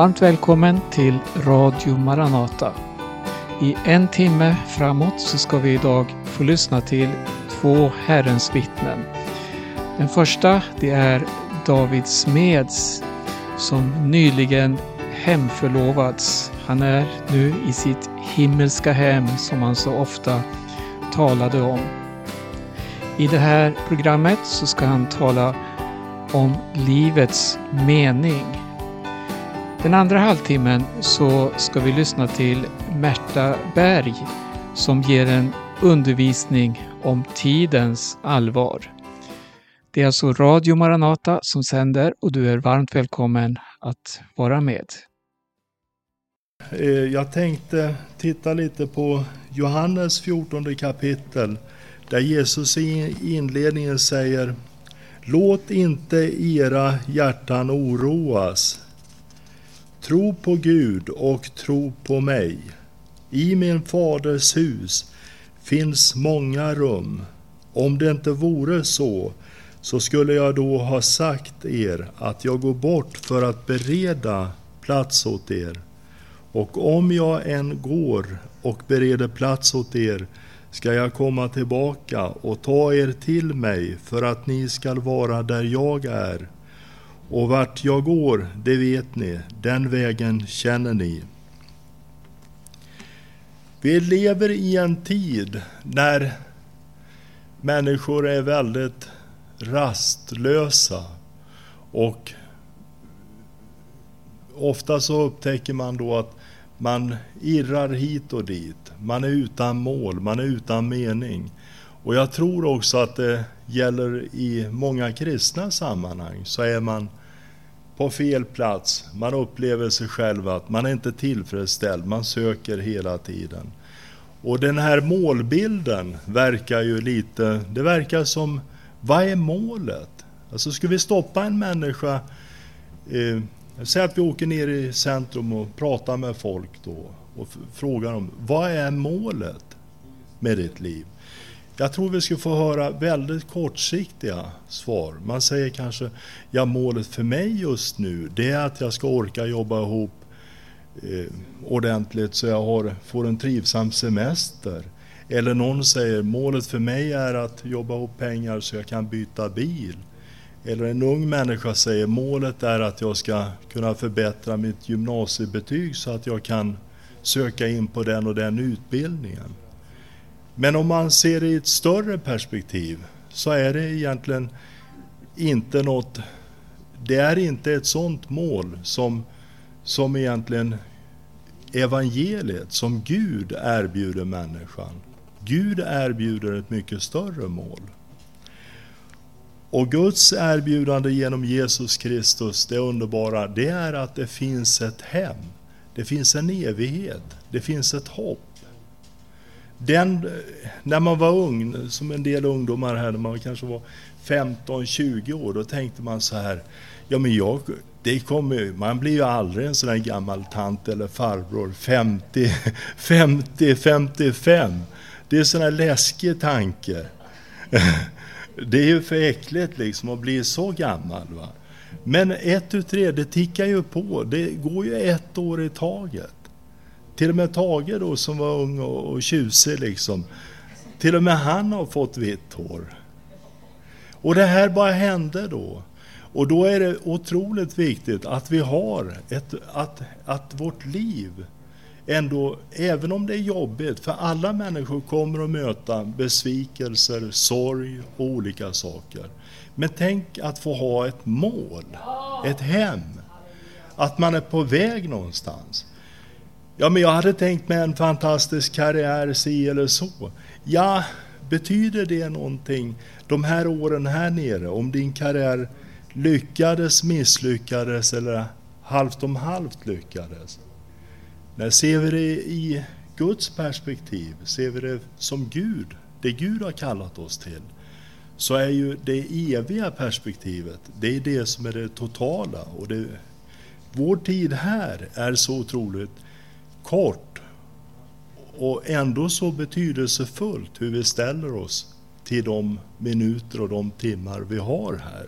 Varmt välkommen till Radio Maranata. I en timme framåt så ska vi idag få lyssna till två Herrens vittnen. Den första det är David Smeds som nyligen hemförlovats. Han är nu i sitt himmelska hem som han så ofta talade om. I det här programmet så ska han tala om livets mening. Den andra halvtimmen så ska vi lyssna till Märta Berg som ger en undervisning om tidens allvar. Det är alltså Radio Maranata som sänder och du är varmt välkommen att vara med. Eh, jag tänkte titta lite på Johannes 14 kapitel där Jesus i inledningen säger Låt inte era hjärtan oroas. Tro på Gud och tro på mig. I min faders hus finns många rum. Om det inte vore så, så skulle jag då ha sagt er att jag går bort för att bereda plats åt er. Och om jag än går och bereder plats åt er ska jag komma tillbaka och ta er till mig för att ni skall vara där jag är. Och vart jag går, det vet ni, den vägen känner ni. Vi lever i en tid när människor är väldigt rastlösa och ofta så upptäcker man då att man irrar hit och dit. Man är utan mål, man är utan mening. Och jag tror också att det gäller i många kristna sammanhang. Så är man på fel plats, man upplever sig själv att man är inte tillfredsställd, man söker hela tiden. Och den här målbilden verkar ju lite, det verkar som, vad är målet? Alltså ska vi stoppa en människa eh, Säg att vi åker ner i centrum och pratar med folk då och frågar dem, vad är målet med ditt liv? Jag tror vi skulle få höra väldigt kortsiktiga svar. Man säger kanske, ja målet för mig just nu, det är att jag ska orka jobba ihop eh, ordentligt så jag har, får en trivsam semester. Eller någon säger, målet för mig är att jobba ihop pengar så jag kan byta bil. Eller en ung människa säger målet är att jag ska kunna förbättra mitt gymnasiebetyg så att jag kan söka in på den och den utbildningen. Men om man ser det i ett större perspektiv så är det egentligen inte något, det är inte ett sådant mål som, som egentligen evangeliet, som Gud erbjuder människan. Gud erbjuder ett mycket större mål. Och Guds erbjudande genom Jesus Kristus, det underbara, det är att det finns ett hem. Det finns en evighet. Det finns ett hopp. Den, när man var ung, som en del ungdomar här, när man kanske var 15-20 år, då tänkte man så här, ja men jag, det kommer, man blir ju aldrig en sån där gammal tant eller farbror, 50, 50, 55. Det är en sån här läskig tanke. Det är ju för äckligt liksom att bli så gammal. Va? Men ett tu tre, det tickar ju på. Det går ju ett år i taget. Till och med Tage då som var ung och, och tjusig liksom. Till och med han har fått vitt hår. Och det här bara hände då. Och då är det otroligt viktigt att vi har ett, att, att vårt liv ändå, även om det är jobbigt, för alla människor kommer att möta besvikelser, sorg och olika saker. Men tänk att få ha ett mål, ett hem, att man är på väg någonstans. Ja, men jag hade tänkt mig en fantastisk karriär, si eller så. Ja, betyder det någonting de här åren här nere, om din karriär lyckades, misslyckades eller halvt om halvt lyckades? När ser vi det i Guds perspektiv, ser vi det som Gud, det Gud har kallat oss till, så är ju det eviga perspektivet, det är det som är det totala. Och det, vår tid här är så otroligt kort och ändå så betydelsefullt hur vi ställer oss till de minuter och de timmar vi har här.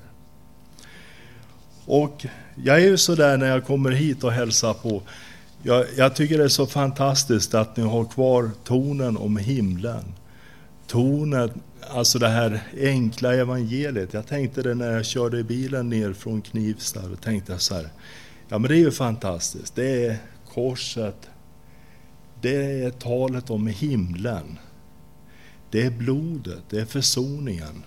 Och jag är ju sådär när jag kommer hit och hälsar på. Jag, jag, tycker det är så fantastiskt att ni har kvar tonen om himlen. Tonen, alltså det här enkla evangeliet. Jag tänkte det när jag körde bilen ner från Knivsta. Då tänkte jag så här, ja men det är ju fantastiskt. Det är korset, det är talet om himlen. Det är blodet, det är försoningen.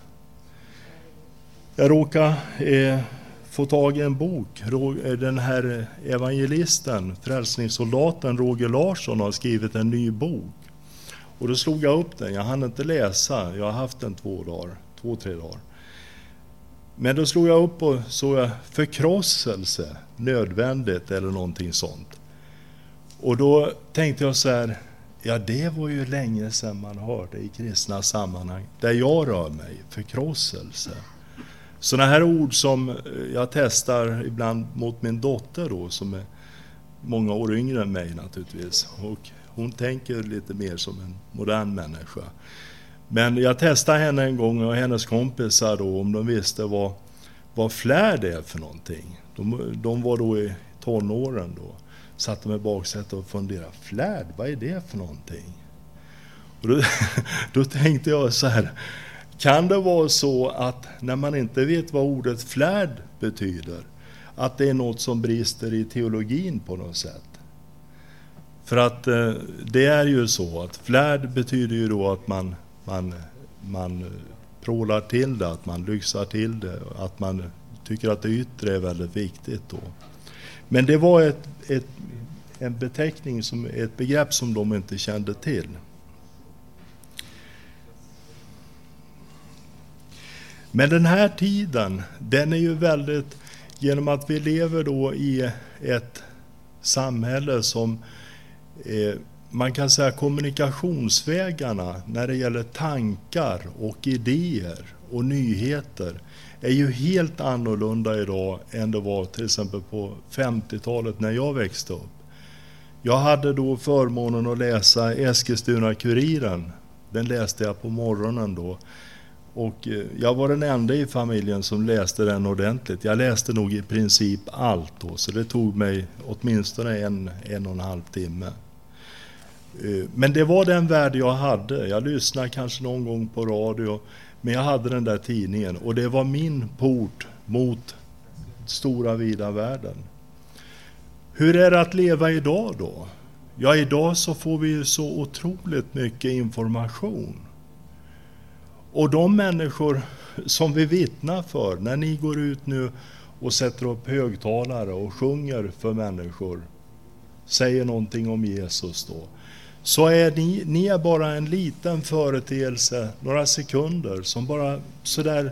Jag råkade eh, få tag i en bok. Eh, den här evangelisten, frälsningssoldaten Roger Larsson har skrivit en ny bok. Och då slog jag upp den. Jag hann inte läsa. Jag har haft den två dagar, två, tre dagar. Men då slog jag upp och såg förkrosselse, nödvändigt eller någonting sånt. Och då tänkte jag så här, ja det var ju länge sedan man hörde i kristna sammanhang, där jag rör mig, förkrosselse. Sådana här ord som jag testar ibland mot min dotter då, som är många år yngre än mig naturligtvis. Och hon tänker lite mer som en modern människa. Men jag testade henne en gång och hennes kompisar då, om de visste vad, vad flärd är för någonting. De, de var då i tonåren då. Satt de i baksätet och funderade, flärd, vad är det för någonting? Och då, då tänkte jag så här, kan det vara så att när man inte vet vad ordet flärd betyder, att det är något som brister i teologin på något sätt? För att eh, det är ju så att flärd betyder ju då att man, man, man eh, prålar till det, att man lyxar till det, att man tycker att det yttre är väldigt viktigt då. Men det var ett, ett, en beteckning, som, ett begrepp som de inte kände till. Men den här tiden, den är ju väldigt, genom att vi lever då i ett samhälle som eh, man kan säga kommunikationsvägarna när det gäller tankar och idéer och nyheter är ju helt annorlunda idag än det var till exempel på 50-talet när jag växte upp. Jag hade då förmånen att läsa Eskilstuna-Kuriren. Den läste jag på morgonen då. Och eh, jag var den enda i familjen som läste den ordentligt. Jag läste nog i princip allt då, så det tog mig åtminstone en, en och en halv timme. Eh, men det var den värld jag hade. Jag lyssnade kanske någon gång på radio, men jag hade den där tidningen och det var min port mot stora vida världen. Hur är det att leva idag då? Ja, idag så får vi ju så otroligt mycket information. Och de människor som vi vittnar för, när ni går ut nu och sätter upp högtalare och sjunger för människor, säger någonting om Jesus då, så är ni, ni är bara en liten företeelse, några sekunder, som bara sådär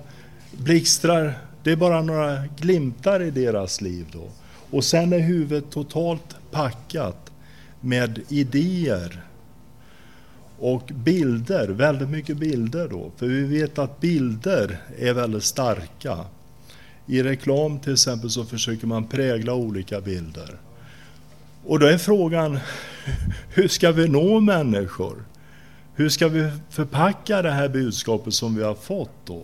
blixtrar. Det är bara några glimtar i deras liv då. Och sen är huvudet totalt packat med idéer och bilder, väldigt mycket bilder då. För vi vet att bilder är väldigt starka. I reklam till exempel så försöker man prägla olika bilder. Och då är frågan, hur ska vi nå människor? Hur ska vi förpacka det här budskapet som vi har fått då?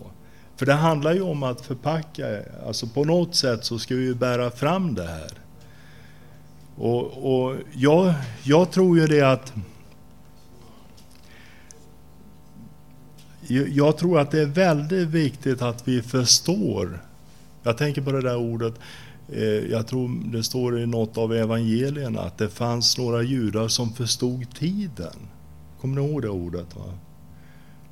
För det handlar ju om att förpacka, alltså på något sätt så ska vi bära fram det här. Och, och jag, jag tror ju det att jag tror att det är väldigt viktigt att vi förstår. Jag tänker på det där ordet, Eh, jag tror det står i något av evangelierna att det fanns några judar som förstod tiden. Kommer ni ihåg det ordet? Va?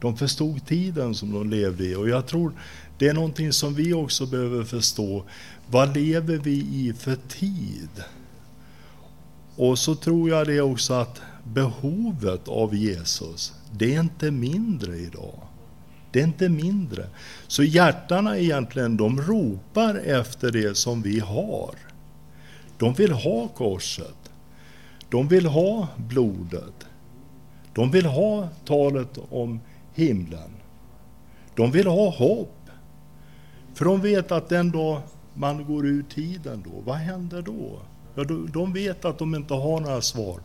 De förstod tiden som de levde i och jag tror det är någonting som vi också behöver förstå. Vad lever vi i för tid? Och så tror jag det också att behovet av Jesus, det är inte mindre idag. Det är inte mindre. Så hjärtarna egentligen, de ropar efter det som vi har. De vill ha korset. De vill ha blodet. De vill ha talet om himlen. De vill ha hopp. För de vet att den dag man går ur tiden då, vad händer då? Ja, de vet att de inte har några svar.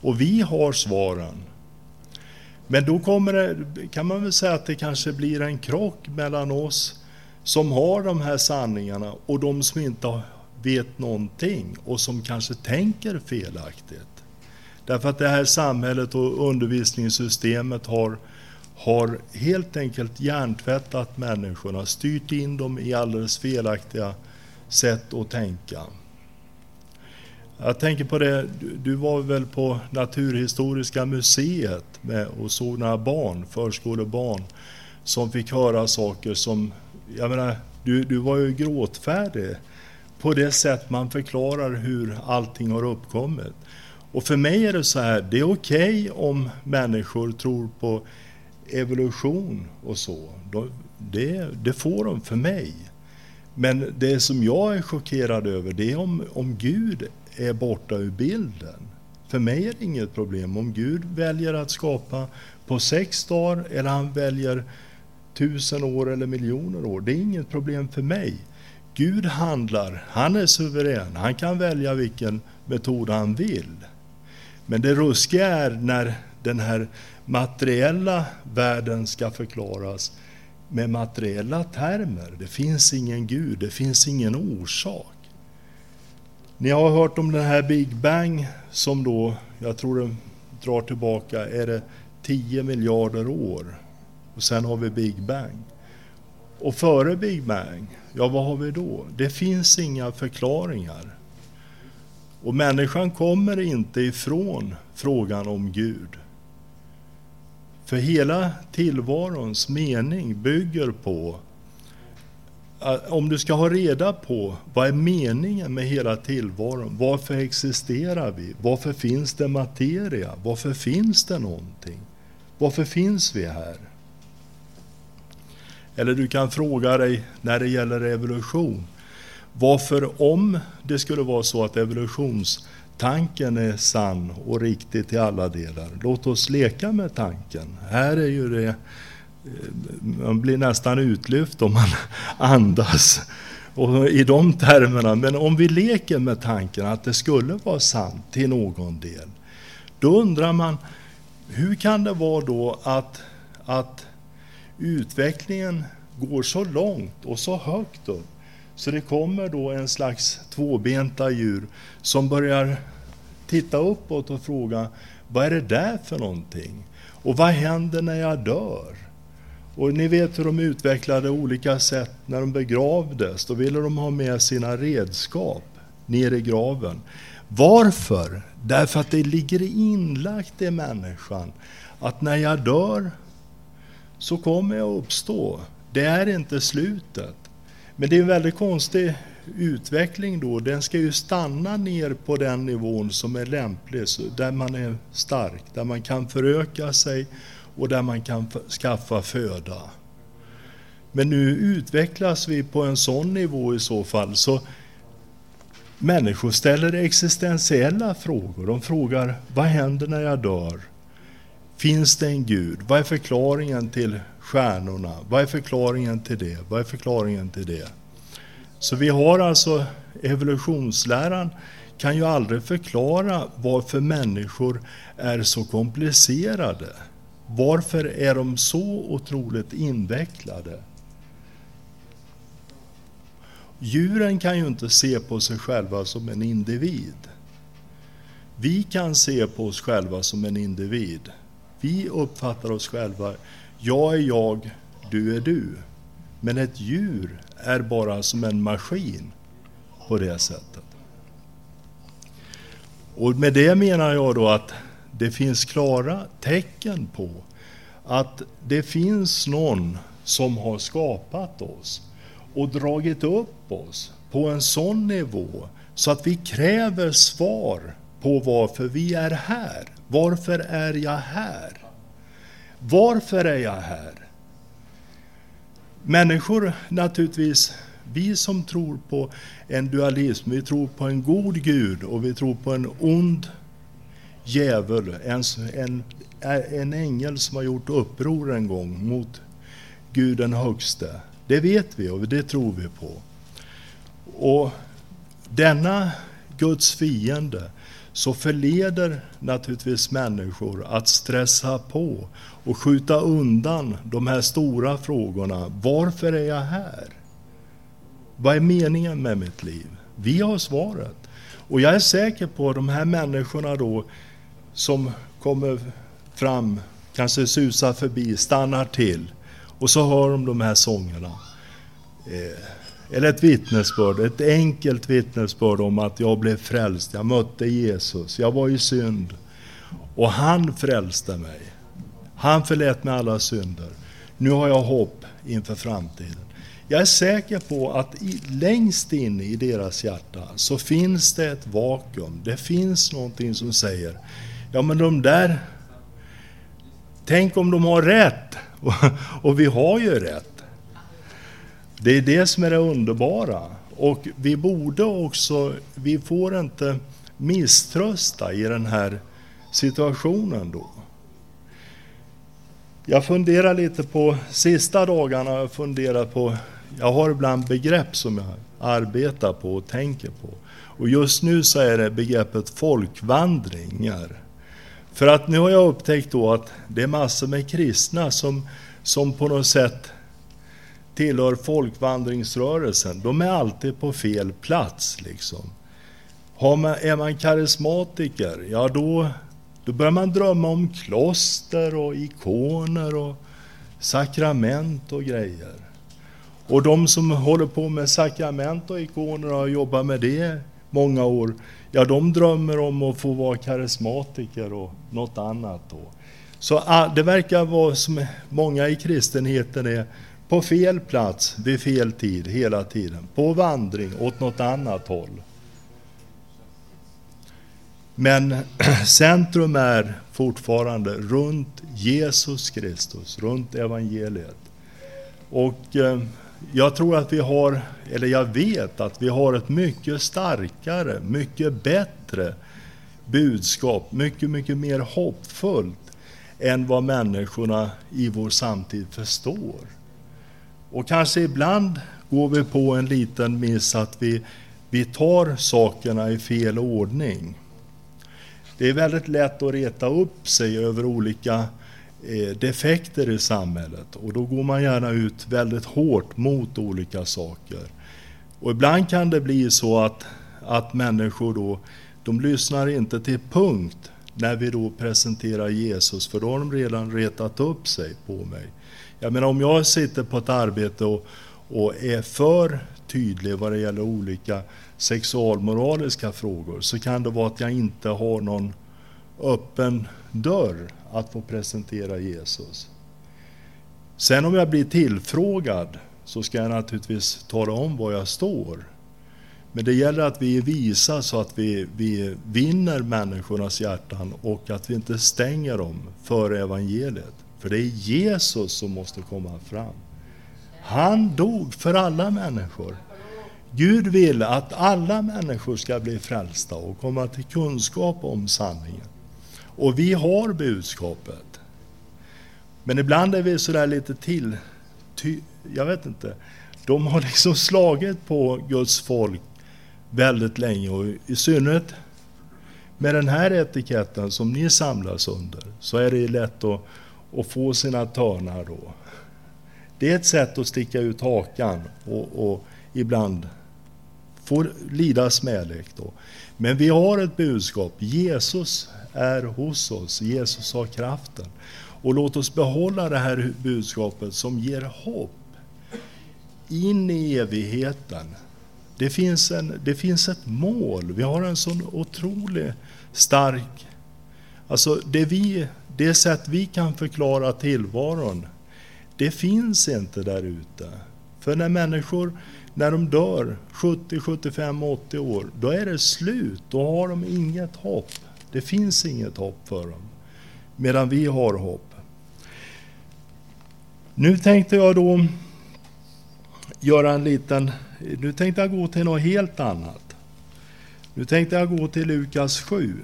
Och vi har svaren. Men då kommer det, kan man väl säga att det kanske blir en krock mellan oss som har de här sanningarna och de som inte vet någonting och som kanske tänker felaktigt. Därför att det här samhället och undervisningssystemet har, har helt enkelt hjärntvättat människorna, styrt in dem i alldeles felaktiga sätt att tänka. Jag tänker på det, du var väl på Naturhistoriska museet med och såg några barn, förskolebarn, som fick höra saker som, jag menar, du, du var ju gråtfärdig på det sätt man förklarar hur allting har uppkommit. Och för mig är det så här, det är okej okay om människor tror på evolution och så. Det, det får de för mig. Men det som jag är chockerad över det är om, om Gud är borta ur bilden. För mig är det inget problem om Gud väljer att skapa på sex dagar eller han väljer tusen år eller miljoner år. Det är inget problem för mig. Gud handlar, han är suverän, han kan välja vilken metod han vill. Men det ruskiga är när den här materiella världen ska förklaras med materiella termer. Det finns ingen Gud, det finns ingen orsak. Ni har hört om den här Big Bang som då, jag tror den drar tillbaka, är det 10 miljarder år. Och sen har vi Big Bang. Och före Big Bang, ja vad har vi då? Det finns inga förklaringar. Och människan kommer inte ifrån frågan om Gud. För hela tillvarons mening bygger på Eh, om du ska ha reda på vad är meningen med hela tillvaron, varför existerar vi, varför finns det materia, varför finns det någonting, varför finns vi här? Eller du kan fråga dig när det gäller evolution, varför om det skulle vara så att evolutionstanken är sann och riktig till alla delar, låt oss leka med tanken. Här är ju det man blir nästan utlyft om man andas och i de termerna. Men om vi leker med tanken att det skulle vara sant till någon del, då undrar man hur kan det vara då att, att utvecklingen går så långt och så högt upp så det kommer då en slags tvåbenta djur som börjar titta uppåt och fråga vad är det där för någonting? Och vad händer när jag dör? Och ni vet hur de utvecklade olika sätt när de begravdes. Då ville de ha med sina redskap ner i graven. Varför? Därför att det ligger inlagt i människan att när jag dör så kommer jag uppstå. Det är inte slutet. Men det är en väldigt konstig utveckling då. Den ska ju stanna ner på den nivån som är lämplig, där man är stark, där man kan föröka sig och där man kan skaffa föda. Men nu utvecklas vi på en sån nivå i så fall så människor ställer existentiella frågor. De frågar vad händer när jag dör? Finns det en Gud? Vad är förklaringen till stjärnorna? Vad är förklaringen till det? Vad är förklaringen till det? Så vi har alltså evolutionsläran kan ju aldrig förklara varför människor är så komplicerade. Varför är de så otroligt invecklade? Djuren kan ju inte se på sig själva som en individ. Vi kan se på oss själva som en individ. Vi uppfattar oss själva, jag är jag, du är du. Men ett djur är bara som en maskin på det sättet. Och med det menar jag då att det finns klara tecken på att det finns någon som har skapat oss och dragit upp oss på en sån nivå så att vi kräver svar på varför vi är här. Varför är jag här? Varför är jag här? Människor naturligtvis, vi som tror på en dualism, vi tror på en god Gud och vi tror på en ond djävul, en, en, en ängel som har gjort uppror en gång mot Gud den högste. Det vet vi och det tror vi på. Och denna Guds fiende så förleder naturligtvis människor att stressa på och skjuta undan de här stora frågorna. Varför är jag här? Vad är meningen med mitt liv? Vi har svaret. Och jag är säker på att de här människorna då som kommer fram, kanske susar förbi, stannar till och så hör de de här sångerna. Eh, eller ett vittnesbörd, ett enkelt vittnesbörd om att jag blev frälst, jag mötte Jesus, jag var i synd och han frälste mig. Han förlät mig alla synder. Nu har jag hopp inför framtiden. Jag är säker på att i, längst in i deras hjärta så finns det ett vakuum. Det finns någonting som säger, ja men de där, tänk om de har rätt. Och vi har ju rätt. Det är det som är det underbara. Och vi borde också, vi får inte misströsta i den här situationen då. Jag funderar lite på, sista dagarna har jag funderat på, jag har ibland begrepp som jag arbetar på och tänker på. Och just nu så är det begreppet folkvandringar. För att nu har jag upptäckt då att det är massor med kristna som, som på något sätt tillhör folkvandringsrörelsen. De är alltid på fel plats liksom. Har man, är man karismatiker, ja då då börjar man drömma om kloster och ikoner och sakrament och grejer. Och de som håller på med sakrament och ikoner och har jobbat med det många år, ja de drömmer om att få vara karismatiker och något annat då. Så ah, det verkar vara som många i kristenheten är på fel plats vid fel tid hela tiden. På vandring åt något annat håll. Men centrum är fortfarande runt Jesus Kristus, runt evangeliet. Och eh, jag tror att vi har, eller jag vet att vi har ett mycket starkare, mycket bättre budskap, mycket, mycket mer hoppfullt än vad människorna i vår samtid förstår. Och kanske ibland går vi på en liten miss att vi, vi tar sakerna i fel ordning. Det är väldigt lätt att reta upp sig över olika Eh, defekter i samhället och då går man gärna ut väldigt hårt mot olika saker. Och ibland kan det bli så att, att människor då, de lyssnar inte till punkt när vi då presenterar Jesus, för då har de redan retat upp sig på mig. Jag menar om jag sitter på ett arbete och, och är för tydlig vad det gäller olika sexualmoraliska frågor så kan det vara att jag inte har någon öppen dörr att få presentera Jesus. Sen om jag blir tillfrågad så ska jag naturligtvis tala om var jag står. Men det gäller att vi är visa så att vi, vi vinner människornas hjärtan och att vi inte stänger dem för evangeliet. För det är Jesus som måste komma fram. Han dog för alla människor. Gud vill att alla människor ska bli frälsta och komma till kunskap om sanningen. Och vi har budskapet. Men ibland är vi sådär lite till, ty, jag vet inte. De har liksom slagit på Guds folk väldigt länge och i synnerhet med den här etiketten som ni samlas under så är det lätt att, att få sina törnar då. Det är ett sätt att sticka ut hakan och, och ibland Får lida smälek då. Men vi har ett budskap. Jesus är hos oss. Jesus har kraften. Och låt oss behålla det här budskapet som ger hopp in i evigheten. Det finns, en, det finns ett mål. Vi har en sån otroligt stark... Alltså det, vi, det sätt vi kan förklara tillvaron, det finns inte där ute. För när människor när de dör 70, 75, 80 år, då är det slut. Då har de inget hopp. Det finns inget hopp för dem. Medan vi har hopp. Nu tänkte jag då göra en liten... Nu tänkte jag gå till något helt annat. Nu tänkte jag gå till Lukas 7.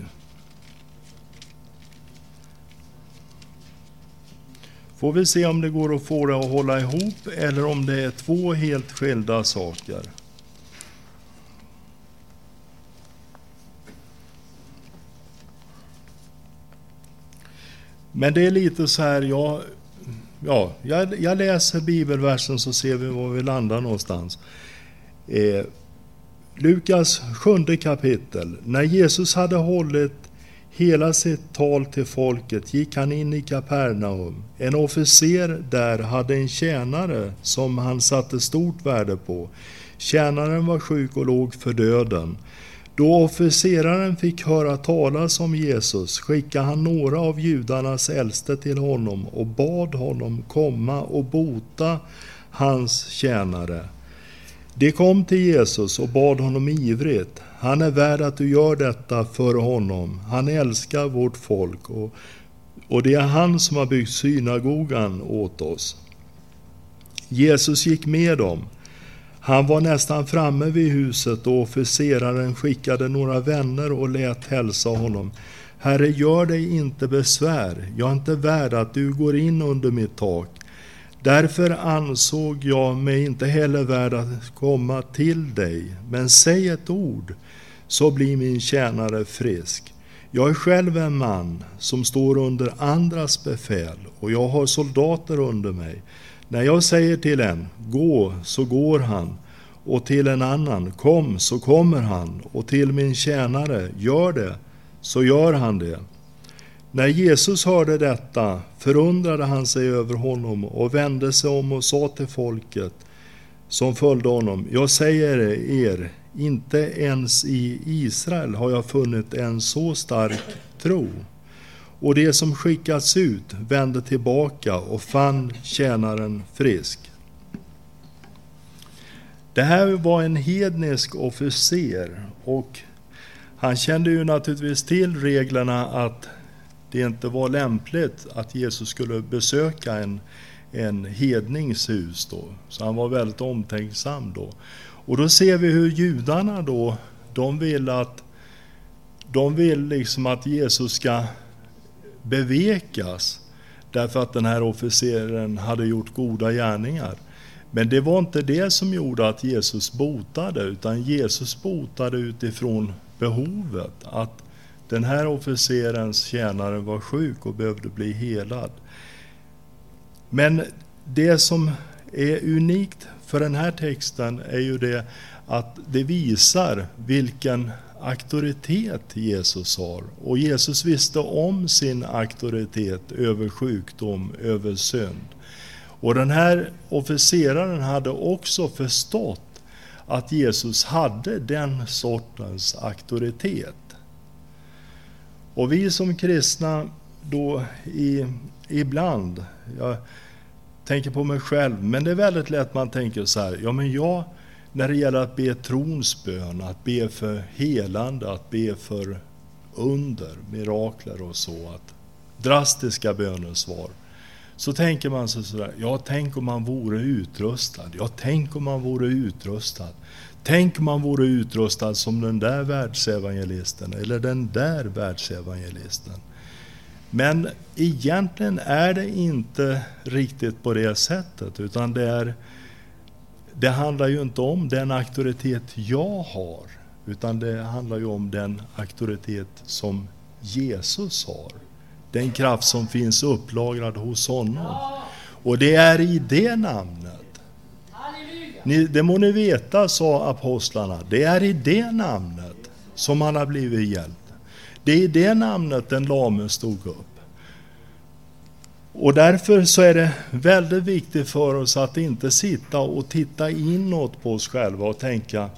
Får vi se om det går att få det att hålla ihop eller om det är två helt skilda saker. Men det är lite så här, jag, ja, jag, jag läser bibelversen så ser vi var vi landar någonstans. Eh, Lukas sjunde kapitel. När Jesus hade hållit hela sitt tal till folket gick han in i Kapernaum. En officer där hade en tjänare som han satte stort värde på. Tjänaren var sjuk och låg för döden. Då officeraren fick höra talas om Jesus skickade han några av judarnas äldste till honom och bad honom komma och bota hans tjänare. De kom till Jesus och bad honom ivrigt. Han är värd att du gör detta för honom. Han älskar vårt folk och, och det är han som har byggt synagogan åt oss. Jesus gick med dem. Han var nästan framme vid huset och officeraren skickade några vänner och lät hälsa honom. Herre, gör dig inte besvär. Jag är inte värd att du går in under mitt tak. Därför ansåg jag mig inte heller värd att komma till dig, men säg ett ord, så blir min tjänare frisk. Jag är själv en man som står under andras befäl och jag har soldater under mig. När jag säger till en, gå, så går han, och till en annan, kom, så kommer han, och till min tjänare, gör det, så gör han det. När Jesus hörde detta förundrade han sig över honom och vände sig om och sa till folket som följde honom, jag säger er, inte ens i Israel har jag funnit en så stark tro. Och det som skickats ut vände tillbaka och fann tjänaren frisk. Det här var en hednisk officer och han kände ju naturligtvis till reglerna att det inte var lämpligt att Jesus skulle besöka en, en hednings hus då. Så han var väldigt omtänksam då. Och då ser vi hur judarna då, de vill att de vill liksom att Jesus ska bevekas därför att den här officeren hade gjort goda gärningar. Men det var inte det som gjorde att Jesus botade, utan Jesus botade utifrån behovet. Att den här officerens tjänare var sjuk och behövde bli helad. Men det som är unikt för den här texten är ju det att det visar vilken auktoritet Jesus har. Och Jesus visste om sin auktoritet över sjukdom, över synd. Och den här officeraren hade också förstått att Jesus hade den sortens auktoritet. Och vi som kristna då i, ibland, jag tänker på mig själv, men det är väldigt lätt man tänker så här, ja men jag, när det gäller att be trons bön, att be för helande, att be för under, mirakler och så, att drastiska bönesvar. Så tänker man sig sådär, ja tänk om man vore utrustad, ja tänk om man vore utrustad. Tänk om man vore utrustad som den där världsevangelisten eller den där världsevangelisten. Men egentligen är det inte riktigt på det sättet, utan det, är, det handlar ju inte om den auktoritet jag har, utan det handlar ju om den auktoritet som Jesus har. Den kraft som finns upplagrad hos honom. Och det är i det namnet ni, det må ni veta, sa apostlarna, det är i det namnet som han har blivit hjälpt. Det är i det namnet den lame stod upp. Och därför så är det väldigt viktigt för oss att inte sitta och titta inåt på oss själva och tänka,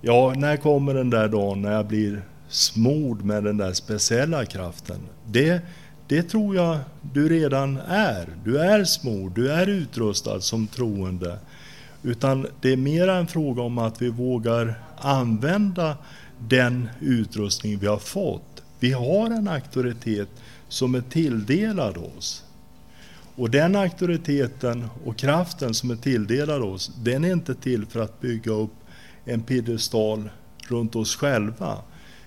ja, när kommer den där dagen när jag blir smord med den där speciella kraften? Det, det tror jag du redan är. Du är smord, du är utrustad som troende. Utan det är mer en fråga om att vi vågar använda den utrustning vi har fått. Vi har en auktoritet som är tilldelad oss. Och den auktoriteten och kraften som är tilldelad oss, den är inte till för att bygga upp en piedestal runt oss själva.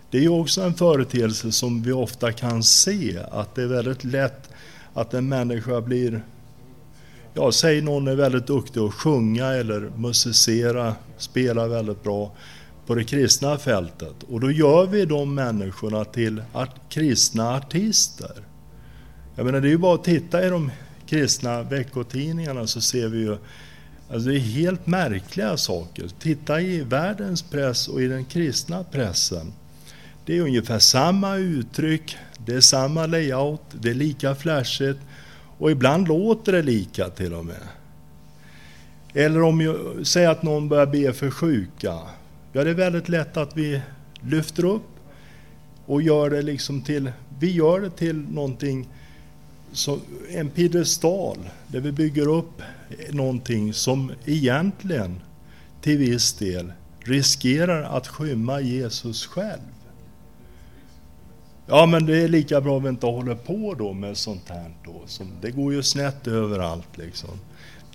Det är ju också en företeelse som vi ofta kan se, att det är väldigt lätt att en människa blir ja, säg någon är väldigt duktig att sjunga eller musicera, spela väldigt bra på det kristna fältet. Och då gör vi de människorna till art kristna artister. Jag menar, det är ju bara att titta i de kristna veckotidningarna så ser vi ju Alltså det är helt märkliga saker. Titta i världens press och i den kristna pressen. Det är ungefär samma uttryck, det är samma layout, det är lika flashigt och ibland låter det lika till och med. Eller om jag säger att någon börjar be för sjuka. Ja, det är väldigt lätt att vi lyfter upp och gör det liksom till, vi gör det till någonting, som en piedestal, där vi bygger upp någonting som egentligen till viss del riskerar att skymma Jesus själv. Ja, men det är lika bra att vi inte håller på då med sånt här då. Som, det går ju snett överallt liksom.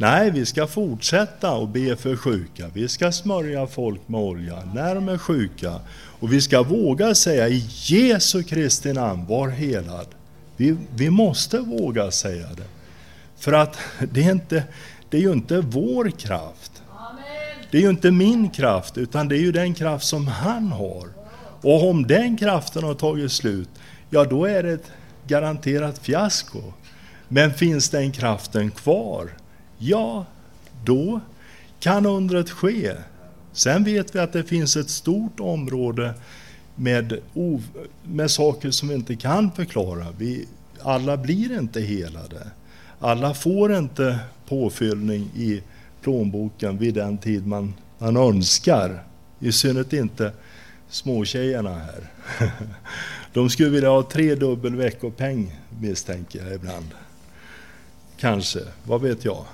Nej, vi ska fortsätta och be för sjuka. Vi ska smörja folk med olja när de är sjuka. Och vi ska våga säga i Jesu Kristi namn, var helad. Vi, vi måste våga säga det. För att det är, inte, det är ju inte vår kraft. Det är ju inte min kraft, utan det är ju den kraft som han har. Och om den kraften har tagit slut, ja då är det ett garanterat fiasko. Men finns den kraften kvar, ja, då kan undret ske. Sen vet vi att det finns ett stort område med, med saker som vi inte kan förklara. Vi, alla blir inte helade. Alla får inte påfyllning i plånboken vid den tid man, man önskar. I synnerhet inte småtjejerna här. De skulle vilja ha tre dubbel veckopeng misstänker jag ibland. Kanske, vad vet jag.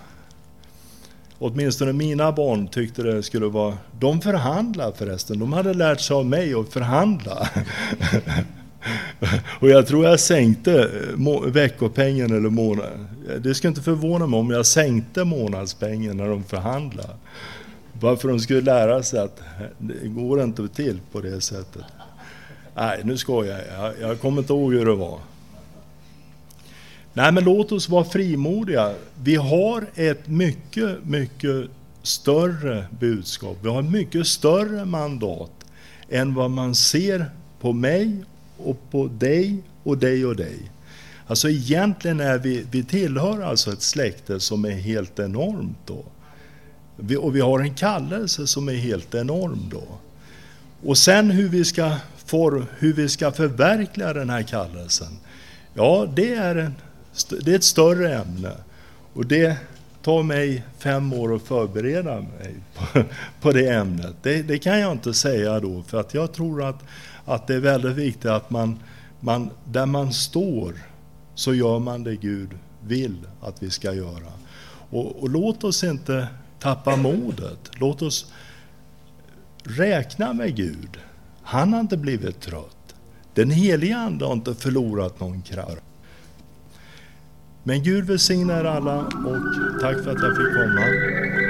Åtminstone mina barn tyckte det skulle vara... De förhandlar förresten, de hade lärt sig av mig att förhandla. Och jag tror jag sänkte eh, veckopengen eller månaden. Det skulle inte förvåna mig om jag sänkte månadspengen när de förhandlade. Bara för att de skulle lära sig att eh, det går inte till på det sättet. Nej, nu skojar jag. Jag kommer inte ihåg hur det var. Nej, men låt oss vara frimodiga. Vi har ett mycket, mycket större budskap. Vi har ett mycket större mandat än vad man ser på mig och på dig och dig och dig. Alltså egentligen är vi, vi tillhör alltså ett släkte som är helt enormt då. Vi, och vi har en kallelse som är helt enorm då. Och sen hur vi ska, for, hur vi ska förverkliga den här kallelsen. Ja, det är, en, det är ett större ämne. Och det tar mig fem år att förbereda mig på, på det ämnet. Det, det, kan jag inte säga då, för att jag tror att, att det är väldigt viktigt att man, man, där man står, så gör man det Gud vill att vi ska göra. Och, och låt oss inte tappa modet. Låt oss räkna med Gud. Han har inte blivit trött. Den heliga Ande har inte förlorat någon kraft. Men Gud välsigne er alla och tack för att jag fick komma.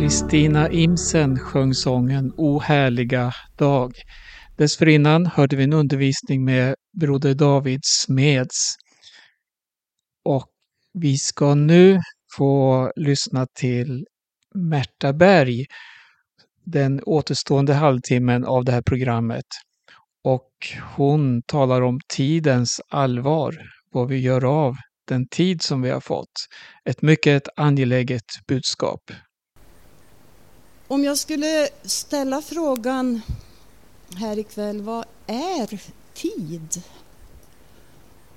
Kristina Imsen sjöng sången O härliga dag. Dessförinnan hörde vi en undervisning med Broder David Smeds. Och vi ska nu få lyssna till Märta Berg den återstående halvtimmen av det här programmet. Och hon talar om tidens allvar, vad vi gör av den tid som vi har fått. Ett mycket angeläget budskap. Om jag skulle ställa frågan här ikväll, vad är tid?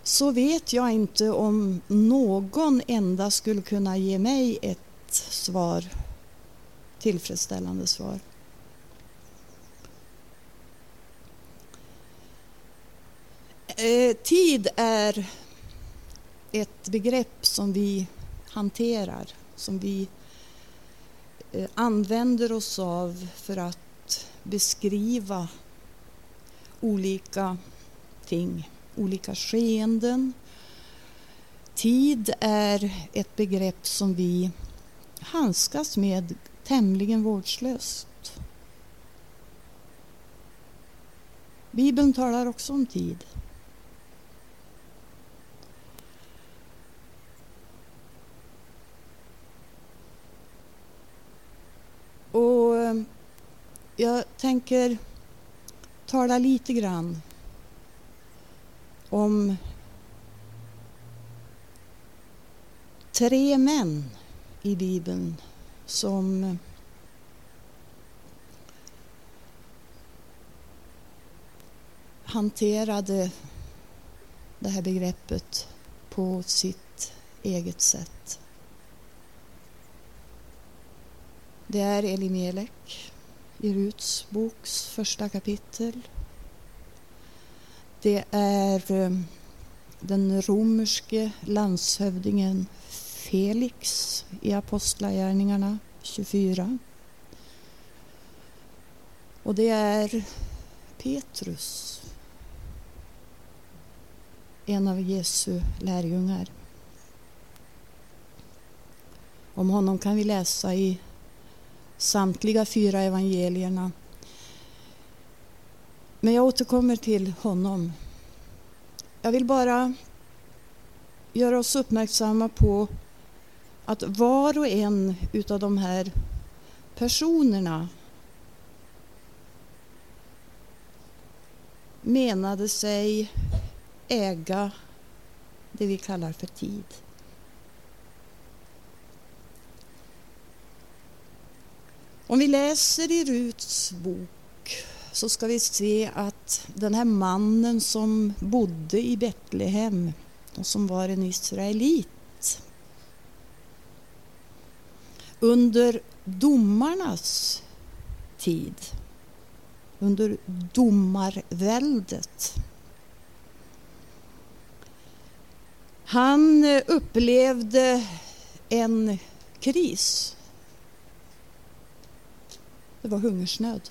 Så vet jag inte om någon enda skulle kunna ge mig ett svar, tillfredsställande svar. Eh, tid är ett begrepp som vi hanterar, som vi Eh, använder oss av för att beskriva olika ting, olika skeenden. Tid är ett begrepp som vi handskas med tämligen vårdslöst. Bibeln talar också om tid. Och eh, jag tänker tala lite grann om tre män i Bibeln som eh, hanterade det här begreppet på sitt eget sätt. Det är Elimelek i Ruts boks första kapitel. Det är eh, den romerske landshövdingen Felix i Apostlagärningarna 24. Och det är Petrus, en av Jesu lärjungar. Om honom kan vi läsa i samtliga fyra evangelierna. Men jag återkommer till honom. Jag vill bara göra oss uppmärksamma på att var och en utav de här personerna menade sig äga det vi kallar för tid. Om vi läser i Ruts bok så ska vi se att den här mannen som bodde i Betlehem och som var en israelit under domarnas tid, under domarväldet. Han upplevde en kris det var hungersnöd.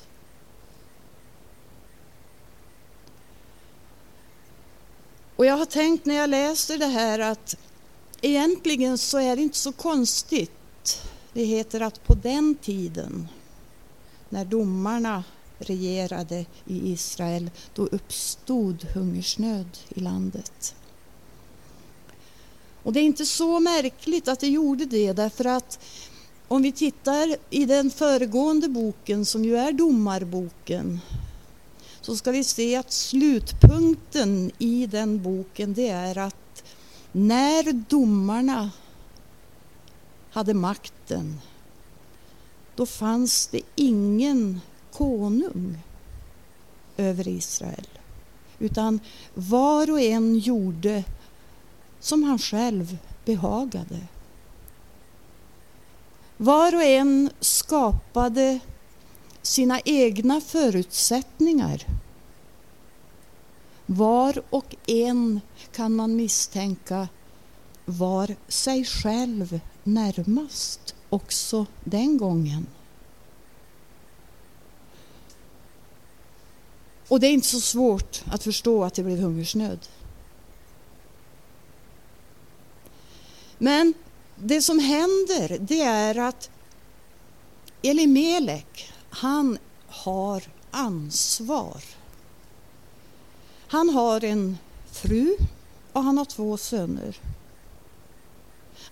Och jag har tänkt när jag läser det här att egentligen så är det inte så konstigt. Det heter att på den tiden när domarna regerade i Israel, då uppstod hungersnöd i landet. Och det är inte så märkligt att det gjorde det, därför att om vi tittar i den föregående boken, som ju är domarboken, så ska vi se att slutpunkten i den boken det är att när domarna hade makten, då fanns det ingen konung över Israel. Utan var och en gjorde som han själv behagade. Var och en skapade sina egna förutsättningar. Var och en kan man misstänka var sig själv närmast också den gången. Och det är inte så svårt att förstå att det blev hungersnöd. Men det som händer det är att Elimelek, han har ansvar. Han har en fru och han har två söner.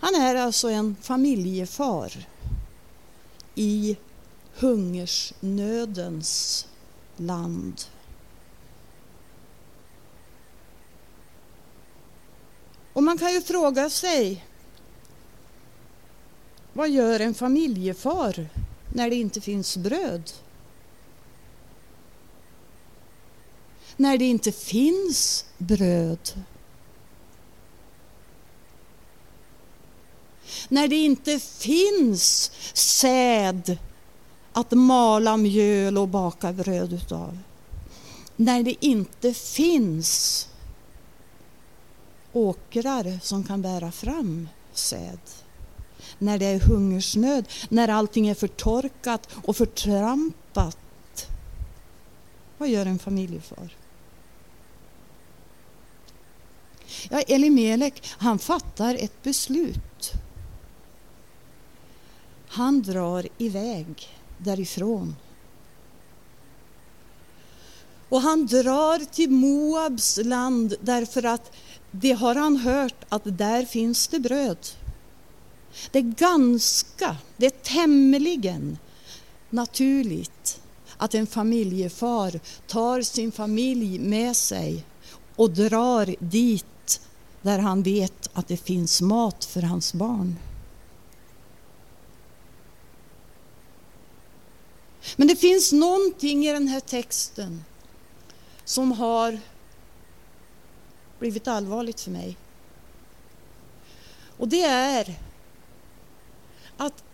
Han är alltså en familjefar i hungersnödens land. Och man kan ju fråga sig vad gör en familjefar när det inte finns bröd? När det inte finns bröd? När det inte finns säd att mala mjöl och baka bröd utav? När det inte finns åkrar som kan bära fram säd? När det är hungersnöd, när allting är förtorkat och förtrampat. Vad gör en familjefar? Ja, Elimelek, han fattar ett beslut. Han drar iväg därifrån. Och han drar till Moabs land därför att det har han hört att där finns det bröd. Det är ganska, det är tämligen naturligt att en familjefar tar sin familj med sig och drar dit där han vet att det finns mat för hans barn. Men det finns någonting i den här texten som har blivit allvarligt för mig. Och det är att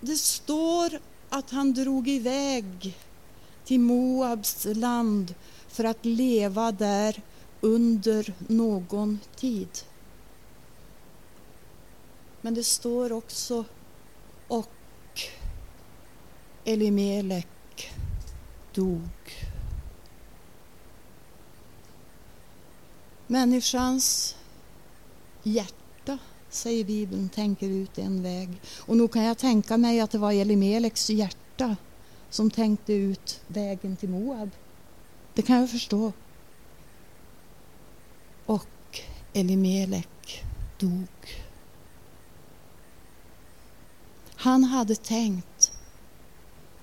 det står att han drog iväg till Moabs land för att leva där under någon tid. Men det står också och Elimelek dog. Människans hjärta säger Bibeln, tänker ut en väg. Och nog kan jag tänka mig att det var Elimeleks hjärta som tänkte ut vägen till Moab. Det kan jag förstå. Och Elimelek dog. Han hade tänkt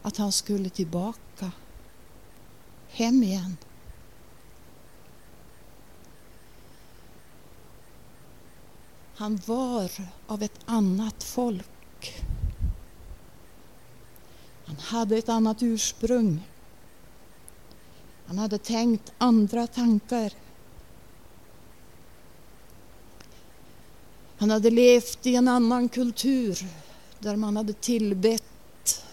att han skulle tillbaka hem igen. Han var av ett annat folk. Han hade ett annat ursprung. Han hade tänkt andra tankar. Han hade levt i en annan kultur där man hade tillbett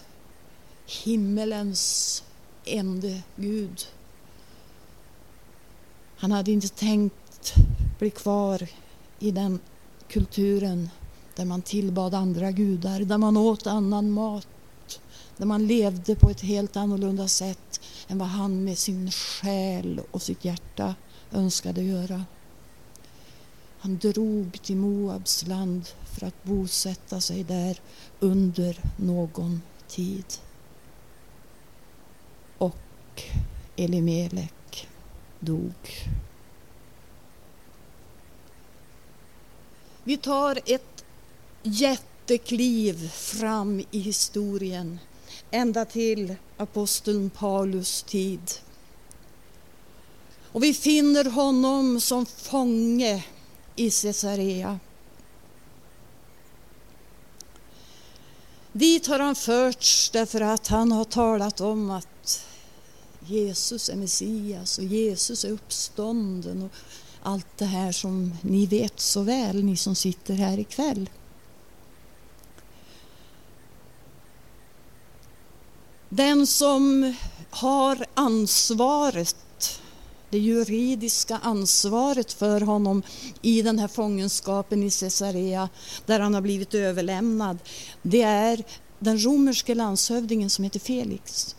himmelens ende Gud. Han hade inte tänkt bli kvar i den kulturen där man tillbad andra gudar, där man åt annan mat, där man levde på ett helt annorlunda sätt än vad han med sin själ och sitt hjärta önskade göra. Han drog till Moabs land för att bosätta sig där under någon tid. Och Elimelek dog. Vi tar ett jättekliv fram i historien, ända till aposteln Paulus tid. Och vi finner honom som fånge i Caesarea. Dit har han förts därför att han har talat om att Jesus är Messias och Jesus är uppstånden. Och allt det här som ni vet så väl, ni som sitter här ikväll. Den som har ansvaret, det juridiska ansvaret för honom i den här fångenskapen i Caesarea, där han har blivit överlämnad, det är den romerske landshövdingen som heter Felix.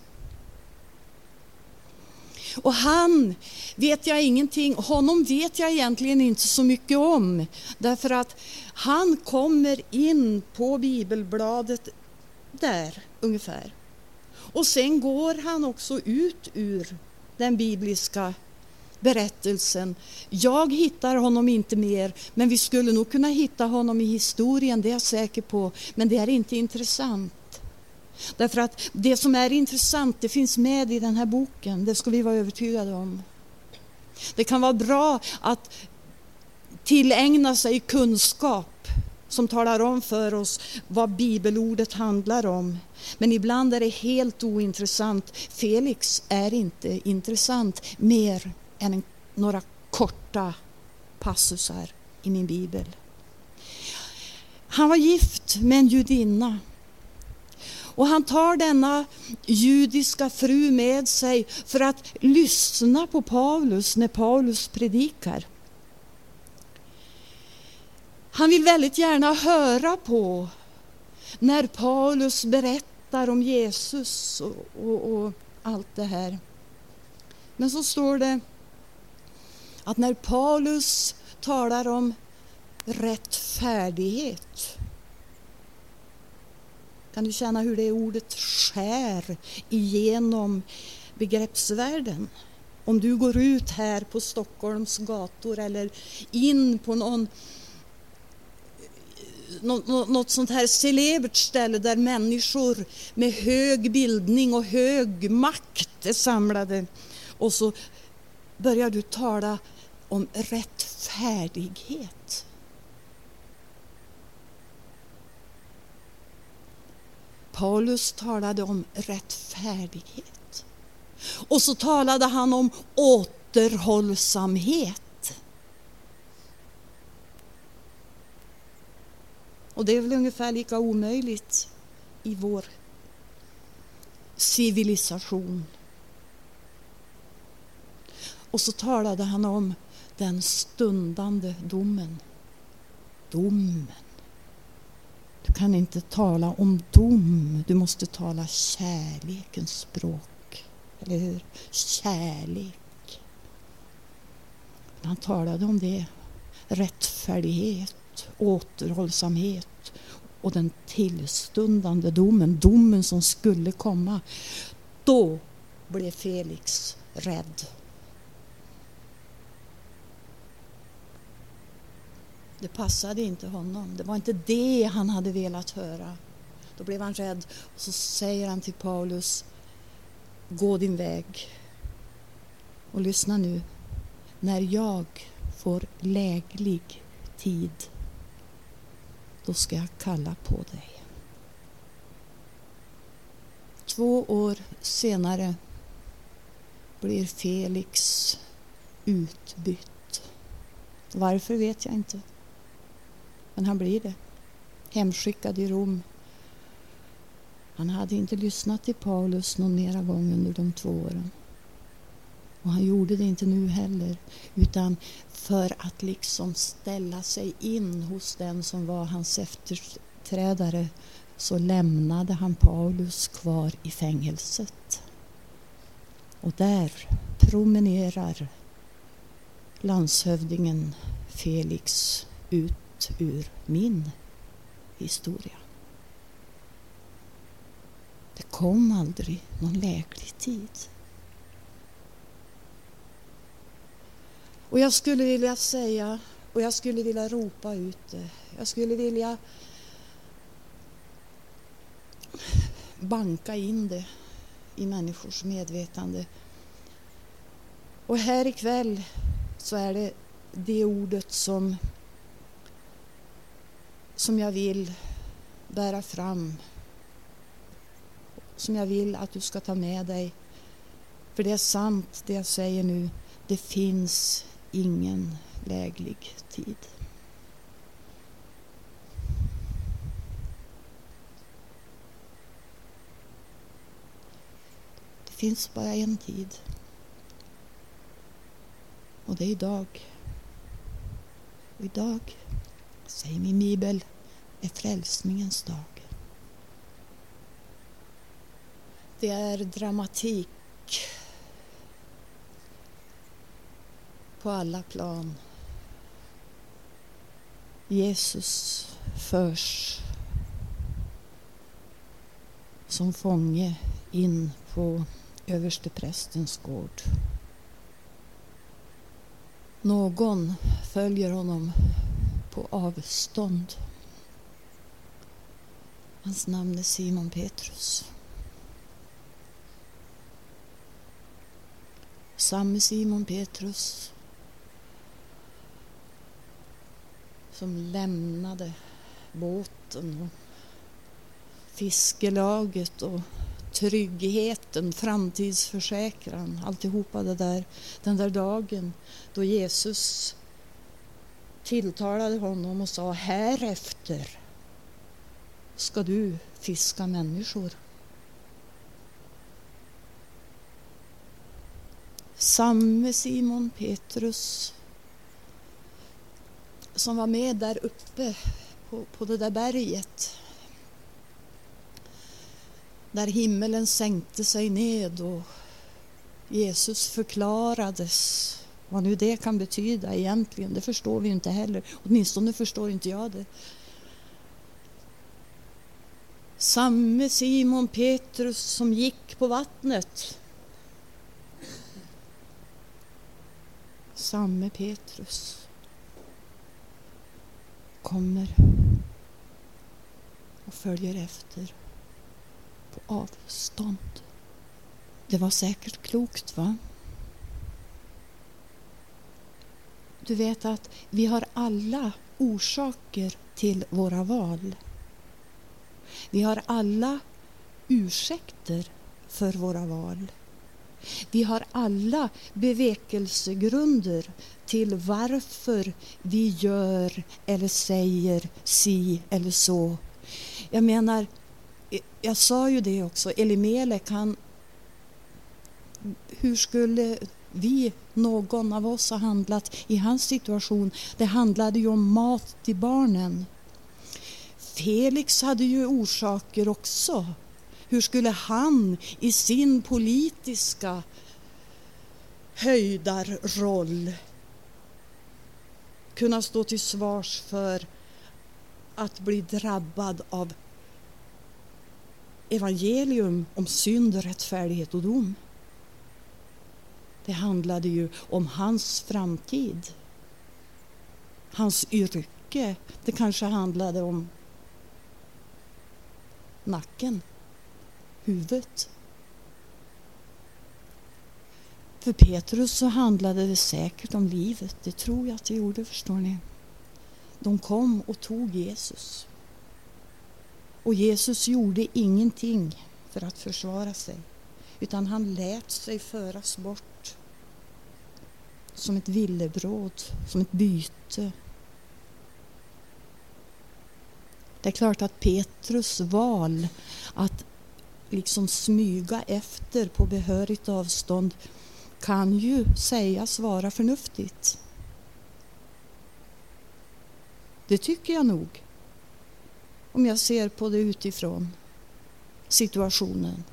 Och han vet jag ingenting, honom vet jag egentligen inte så mycket om. Därför att han kommer in på bibelbladet där ungefär. Och sen går han också ut ur den bibliska berättelsen. Jag hittar honom inte mer, men vi skulle nog kunna hitta honom i historien, det är jag säker på. Men det är inte intressant. Därför att det som är intressant, det finns med i den här boken, det ska vi vara övertygade om. Det kan vara bra att tillägna sig kunskap som talar om för oss vad bibelordet handlar om. Men ibland är det helt ointressant. Felix är inte intressant mer än några korta passusar i min bibel. Han var gift med en judinna. Och han tar denna judiska fru med sig för att lyssna på Paulus när Paulus predikar. Han vill väldigt gärna höra på när Paulus berättar om Jesus och, och, och allt det här. Men så står det att när Paulus talar om rättfärdighet kan du känna hur det ordet skär igenom begreppsvärlden? Om du går ut här på Stockholms gator eller in på någon något sånt här celebert ställe där människor med hög bildning och hög makt är samlade. Och så börjar du tala om rättfärdighet. Paulus talade om rättfärdighet. Och så talade han om återhållsamhet. Och det är väl ungefär lika omöjligt i vår civilisation. Och så talade han om den stundande domen. Domen. Du kan inte tala om dom, du måste tala kärlekens språk. Eller hur? Kärlek. Han talade om det. Rättfärdighet, återhållsamhet och den tillstundande domen, domen som skulle komma. Då blev Felix rädd. Det passade inte honom. Det var inte det han hade velat höra. Då blev han rädd och så säger han till Paulus Gå din väg. Och lyssna nu. När jag får läglig tid då ska jag kalla på dig. Två år senare blir Felix utbytt. Varför vet jag inte. Men han blir det. Hemskickad i Rom. Han hade inte lyssnat till Paulus någon mera gång under de två åren. Och han gjorde det inte nu heller, utan för att liksom ställa sig in hos den som var hans efterträdare så lämnade han Paulus kvar i fängelset. Och där promenerar landshövdingen Felix ut ur min historia. Det kom aldrig någon läglig tid. Och jag skulle vilja säga, och jag skulle vilja ropa ut det. Jag skulle vilja banka in det i människors medvetande. Och här ikväll så är det det ordet som, som jag vill bära fram. Som jag vill att du ska ta med dig. För det är sant det jag säger nu. Det finns ingen läglig tid. Det finns bara en tid. Och det är idag. Och idag, säger min bibel, är frälsningens dag. Det är dramatik på alla plan. Jesus förs som fånge in på översteprästens gård. Någon följer honom på avstånd. Hans namn är Simon Petrus. Samme Simon Petrus som lämnade båten och fiskelaget och tryggheten, framtidsförsäkran, alltihopa det där, den där dagen då Jesus tilltalade honom och sa härefter ska du fiska människor. Samme Simon Petrus som var med där uppe på, på det där berget där himmelen sänkte sig ned och Jesus förklarades. Vad nu det kan betyda egentligen, det förstår vi inte heller. Åtminstone förstår inte jag det. Samme Simon Petrus som gick på vattnet. Samme Petrus kommer och följer efter på avstånd. Det var säkert klokt, va? Du vet att vi har alla orsaker till våra val. Vi har alla ursäkter för våra val. Vi har alla bevekelsegrunder till varför vi gör eller säger si eller så. Jag menar, jag sa ju det också, Elimelek han... Hur skulle vi, någon av oss, har handlat i hans situation? Det handlade ju om mat till barnen. Felix hade ju orsaker också. Hur skulle han i sin politiska höjdarroll kunna stå till svars för att bli drabbad av evangelium om synd, rättfärdighet och dom. Det handlade ju om hans framtid. Hans yrke. Det kanske handlade om nacken, huvudet. För Petrus så handlade det säkert om livet. Det tror jag att det gjorde, förstår ni. De kom och tog Jesus. Och Jesus gjorde ingenting för att försvara sig, utan han lät sig föras bort som ett villebråd, som ett byte. Det är klart att Petrus val att liksom smyga efter på behörigt avstånd kan ju sägas vara förnuftigt. Det tycker jag nog om jag ser på det utifrån situationen.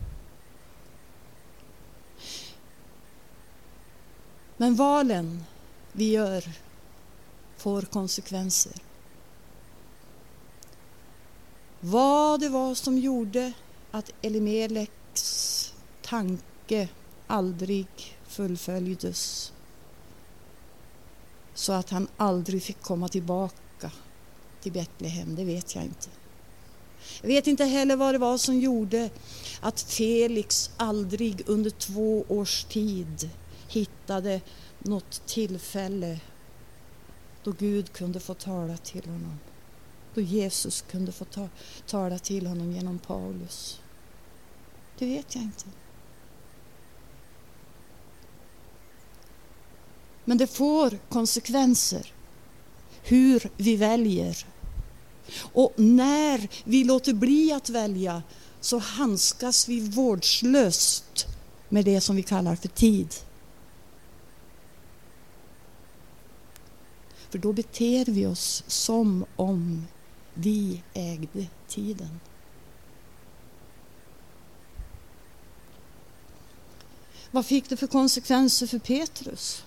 Men valen vi gör får konsekvenser. Vad det var som gjorde att Elimeleks tanke aldrig fullföljdes så att han aldrig fick komma tillbaka till Betlehem, det vet jag inte. Jag vet inte heller vad det var som gjorde att Felix aldrig under två års tid hittade något tillfälle då Gud kunde få tala till honom. Då Jesus kunde få ta, tala till honom genom Paulus. Det vet jag inte. Men det får konsekvenser hur vi väljer och när vi låter bli att välja så handskas vi vårdslöst med det som vi kallar för tid. För då beter vi oss som om vi ägde tiden. Vad fick det för konsekvenser för Petrus?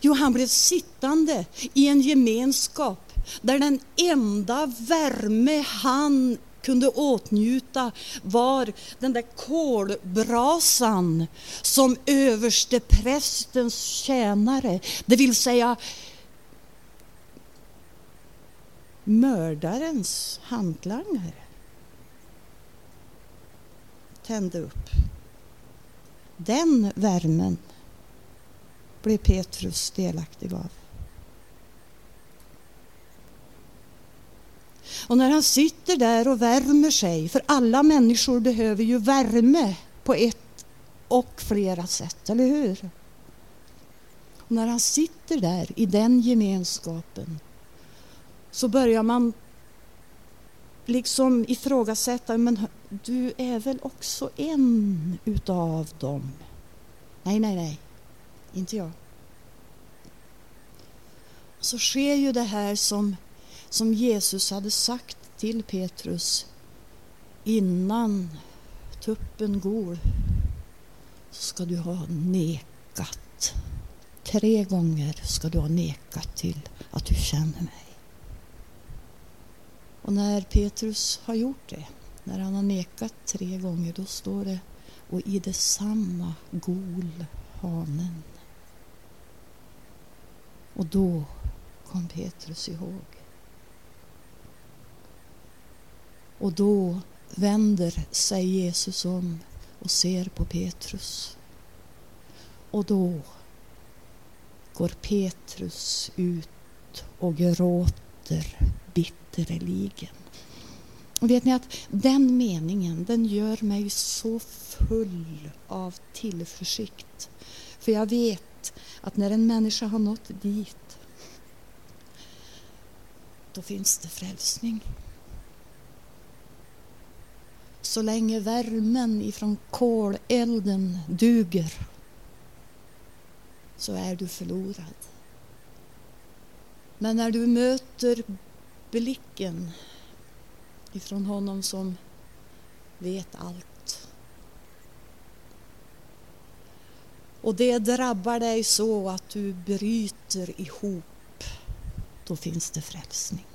Jo, han blev sittande i en gemenskap där den enda värme han kunde åtnjuta var den där kolbrasan som överste prästens tjänare, det vill säga mördarens hantlangare, tände upp. Den värmen blev Petrus delaktig av. Och när han sitter där och värmer sig, för alla människor behöver ju värme på ett och flera sätt, eller hur? Och när han sitter där i den gemenskapen så börjar man liksom ifrågasätta, men du är väl också en utav dem? Nej, nej, nej, inte jag. Så sker ju det här som, som Jesus hade sagt till Petrus innan tuppen går så ska du ha nekat. Tre gånger ska du ha nekat till att du känner mig. Och när Petrus har gjort det, när han har nekat tre gånger, då står det och i detsamma gol hanen. Och då kom Petrus ihåg. Och då vänder sig Jesus om och ser på Petrus. Och då går Petrus ut och gråter bitterligen. Och vet ni att den meningen, den gör mig så full av tillförsikt. För jag vet att när en människa har nått dit, då finns det frälsning. Så länge värmen ifrån kolelden duger så är du förlorad. Men när du möter blicken ifrån honom som vet allt. Och det drabbar dig så att du bryter ihop. Då finns det frälsning.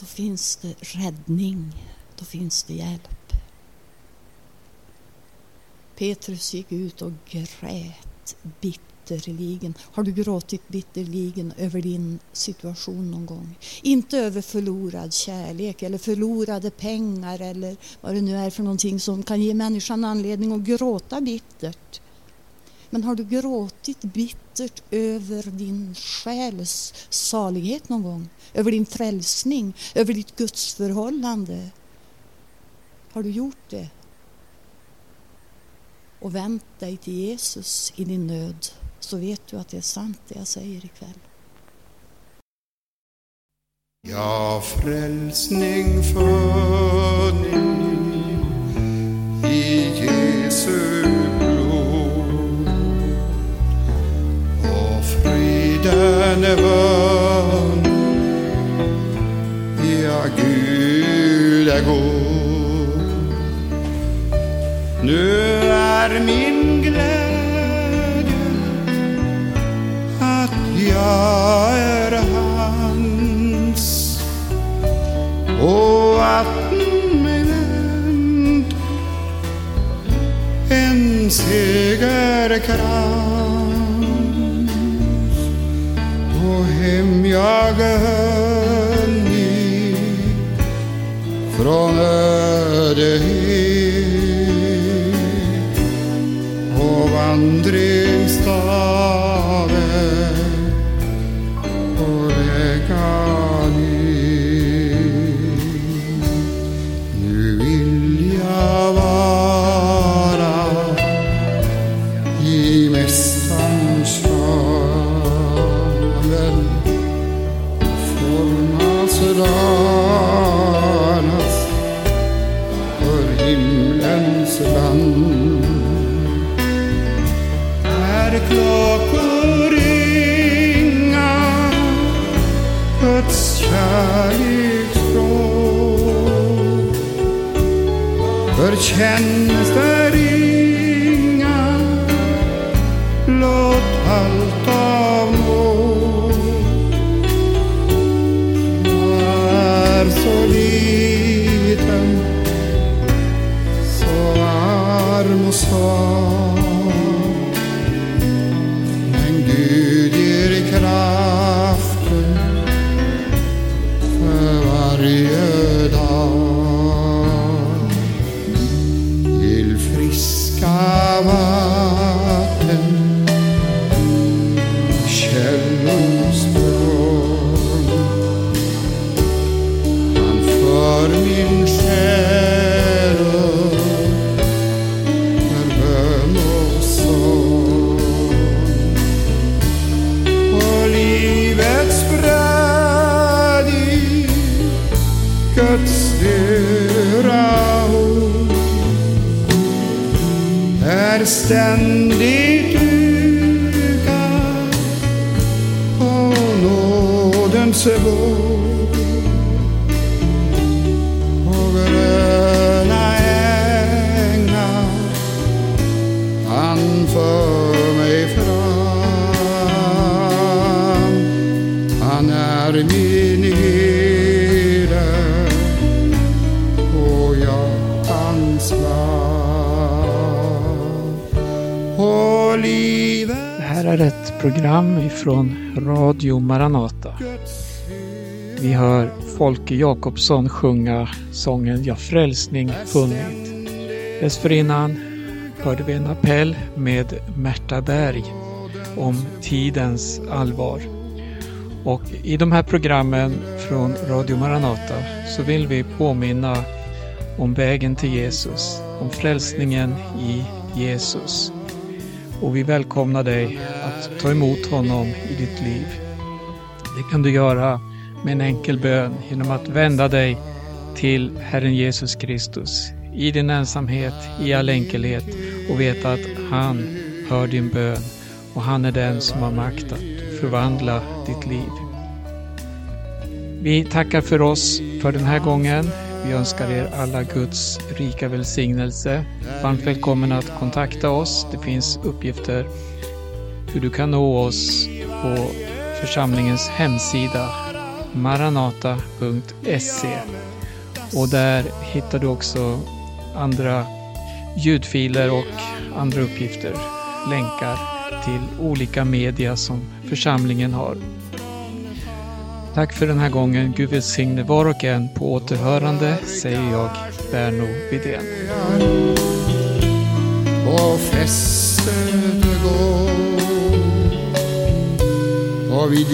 Då finns det räddning. Då finns det hjälp. Petrus gick ut och grät bitterligen. Har du gråtit bitterligen över din situation någon gång? Inte över förlorad kärlek eller förlorade pengar eller vad det nu är för någonting som kan ge människan anledning att gråta bittert. Men har du gråtit bittert över din själs salighet någon gång? Över din frälsning, över ditt gudsförhållande? Har du gjort det? Och vänt dig till Jesus i din nöd så vet du att det är sant det jag säger ikväll. Ja, frälsning för friden. Ja, Gud är god. Nu är min glädje att jag är hans och att mig en segerkrans jagar jag från ödehet och vandringsstaven och lägga ner. Nu vill jag vara i Mästarens salen formas danas för himlens land när klockor ringa Guds kärleksspråk för tjänster program ifrån Radio Maranata. Vi hör Folke Jakobsson sjunga sången Jag frälsning funnit. Dessförinnan hörde vi en appell med Märta Berg om tidens allvar. Och i de här programmen från Radio Maranata så vill vi påminna om vägen till Jesus, om frälsningen i Jesus. Och vi välkomnar dig att ta emot honom i ditt liv. Det kan du göra med en enkel bön genom att vända dig till Herren Jesus Kristus i din ensamhet, i all enkelhet och veta att han hör din bön och han är den som har makt att förvandla ditt liv. Vi tackar för oss för den här gången. Vi önskar er alla Guds rika välsignelse. Varmt välkommen att kontakta oss. Det finns uppgifter hur du kan nå oss på församlingens hemsida maranata.se och där hittar du också andra ljudfiler och andra uppgifter, länkar till olika media som församlingen har. Tack för den här gången. Gud välsigne var och en på återhörande, säger jag, Berno Widén. och fästet går och vid